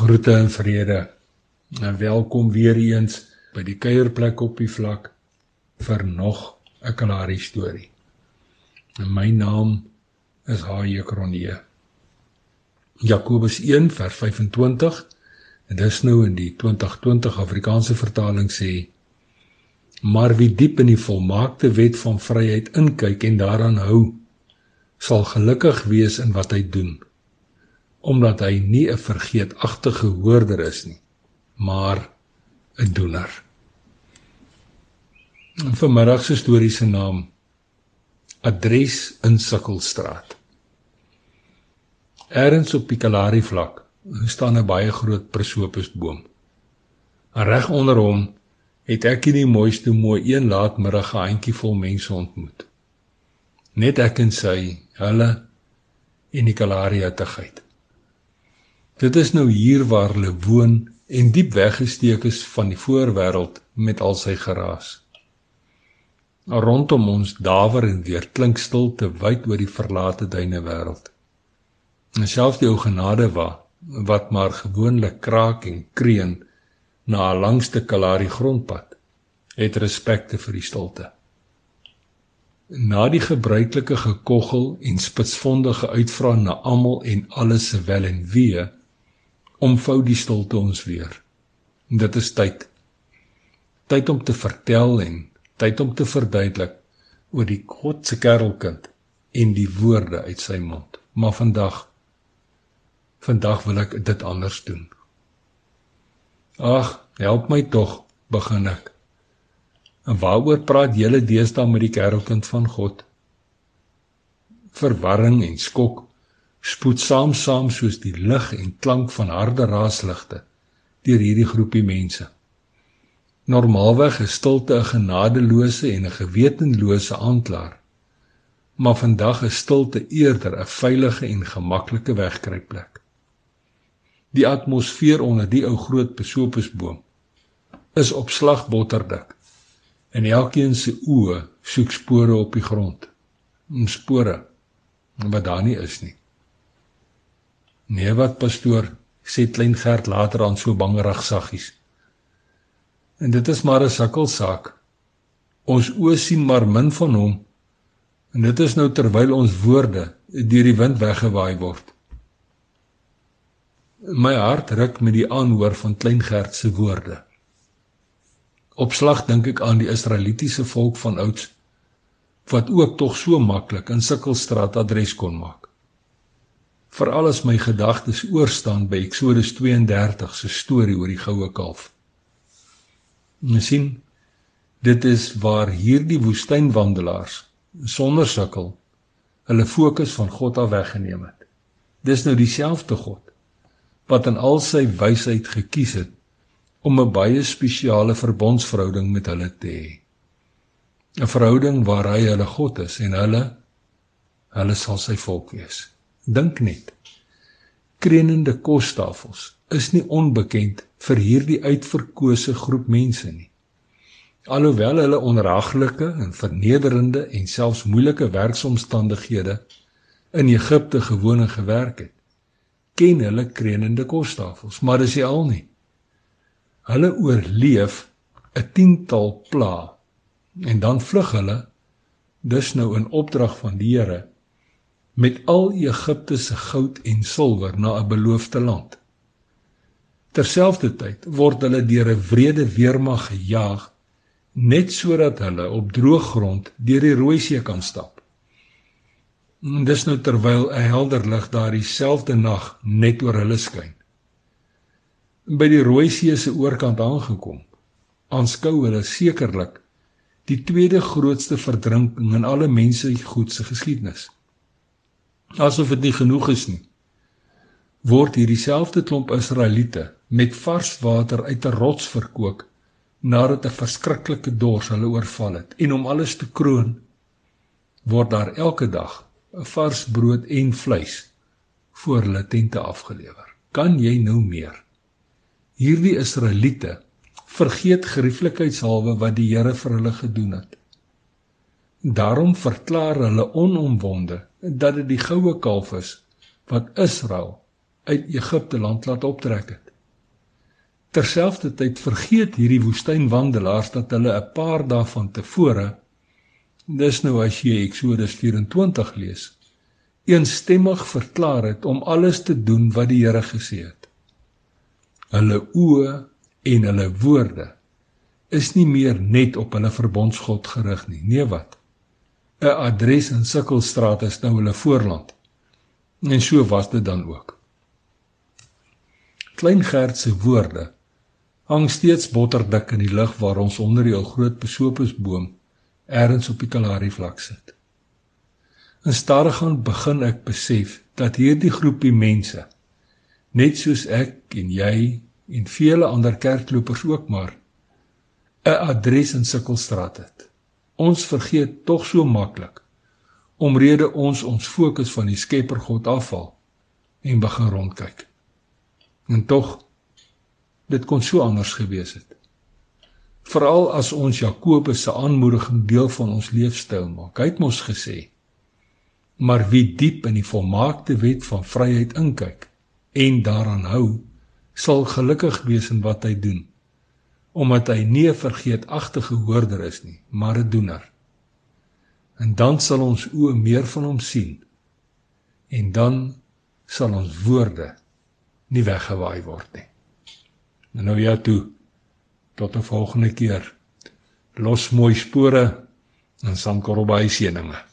Groete en vrede. En welkom weer eens by die kuierplek op die vlak vir nog 'n Kalahari storie. En my naam is Haie Kronee. Jakobus 1 vers 25 en dis nou in die 2020 Afrikaanse vertaling sê: Maar wie diep in die volmaakte wet van vryheid inkyk en daaraan hou, sal gelukkig wees in wat hy doen omdat hy nie 'n vergeetagtige hoorder is nie, maar 'n doener. En vanmiddag se storie se naam Adres in Sikkelstraat. Ergens op die Kalahari vlak staan 'n baie groot prosopusboom. En reg onder hom het ek hierdie mooiste mooi een laatmiddag 'n handjie vol mense ontmoet. Net ek en sy, hulle en die Kalahari uitgeit. Dit is nou hier waar hulle woon en diep weggesteek is van die voorwêreld met al sy geraas. Rondom ons dawer en weer klink stilte wyd oor die verlate duine wêreld. En selfs die ou genade wa wat maar gewoonlik kraak en kreun na 'n langste Kalahari grondpad het respekte vir die stilte. Na die gebruikelike gekoggel en spitsvondige uitvra na almal en alles se wel en wee omvou die stilte ons weer. En dit is tyd. Tyd om te vertel en tyd om te verduidelik oor die God se kerelkind en die woorde uit sy mond. Maar vandag vandag wil ek dit anders doen. Ag, help my tog, begin ek. En waaroor praat julle deesdae met die kerelkind van God? Verwarring en skok spoed saam saam soos die lig en klank van harde raasligte deur hierdie groepie mense. Normaalweg is stilte 'n genadeloose en 'n gewetenlose aanklaer. Maar vandag is stilte eerder 'n veilige en gemaklike wegkruipplek. Die atmosfeer onder die ou groot besopusboom is op slag botterdik en elkeen se oë soek spore op die grond. Spore wat daar nie is nie. Nee wat pastoor sê klein Gert later aan so bangerig saggies. En dit is maar 'n sukkelsaak. Ons oë sien maar min van hom. En dit is nou terwyl ons woorde deur die wind weggewaai word. My hart ruk met die aanhoor van klein Gert se woorde. Op slag dink ek aan die Israelitiese volk van ouds wat ook tog so maklik in Sikkelstraat adres kon maak veral as my gedagtes oorstaan by Eksodus 32 se storie oor die goue kalf. Ons sien dit is waar hierdie woestynwandelaars sonder sukkel hulle fokus van God af weggeneem het. Dis nou dieselfde God wat in al sy wysheid gekies het om 'n baie spesiale verbondsverhouding met hulle te hê. 'n Verhouding waar hy hulle God is en hulle hulle sal sy volk wees. Dink net. Krenende kostafels is nie onbekend vir hierdie uitverkose groep mense nie. Alhoewel hulle onraglike en vernederende en selfs moeilike werksomstandighede in Egipte gewoon en gewerk het, ken hulle krenende kostafels, maar dis nie al nie. Hulle oorleef 'n tiental pla en dan vlug hulle dus nou in opdrag van die Here met al Egipte se goud en silwer na 'n beloofde land. Terselfdertyd word hulle deur 'n wrede weermag gejaag net sodat hulle op droë grond deur die Rooi See kan stap. En dis nou terwyl 'n helder lig daardie selfde nag net oor hulle skyn. By die Rooi See se oorkant aangekom, aanskou hulle sekerlik die tweede grootste verdrinking in alle mense se geskiedenis asof dit nie genoeg is nie word hierdie selfde klomp Israeliete met vars water uit 'n rots verkoop nadat 'n verskriklike dors hulle oorval het. En om alles te kroon word daar elke dag 'n vars brood en vleis voor hulle tente afgelewer. Kan jy nou meer? Hierdie Israeliete vergeet gerieflikheidshalwe wat die Here vir hulle gedoen het Daarom verklaar hulle onomwonde dat dit die goue kalf is wat Israel uit Egipte land laat optrek het. Terselfdertyd vergeet hierdie woestynwandelaars dat hulle 'n paar dae van tevore dis nou as jy Eksodus 24 lees, eensstemmig verklaar het om alles te doen wat die Here gesê het. Hulle oë en hulle woorde is nie meer net op hulle verbondsgod gerig nie. Nee wat? 'n Adres in Sikkelstraat is nou hulle voorland. En so was dit dan ook. Klein Gert se woorde hang steeds botterdik in die lug waar ons onder die groot besopesboom ergens op die Kalahari vlak sit. En stadig gaan begin ek besef dat hierdie groepie mense net soos ek en jy en vele ander kerklopers ook maar 'n adres in Sikkelstraat het. Ons vergeet tog so maklik omrede ons ons fokus van die Skepper God afval en begin rondkyk. En tog dit kon so anders gewees het. Veral as ons Jakobus se aanmoediging deel van ons leefstyl maak. Hy het mos gesê: "Maar wie diep in die volmaakte wet van vryheid inkyk en daaraan hou, sal gelukkig wees in wat hy doen, omdat hy nie 'n vergeetagtige hoorder is nie, maar 'n doener. En dan sal ons oë meer van hom sien. En dan sal ons woorde nie weggewaai word nie. En nou ja toe. Tot 'n volgende keer. Los mooi spore en sankorrelbaai seëninge.